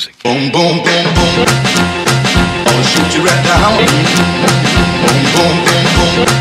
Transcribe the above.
music. Boom, boom, boom, boom. I'ma shoot you right down. Boom, boom, boom, boom.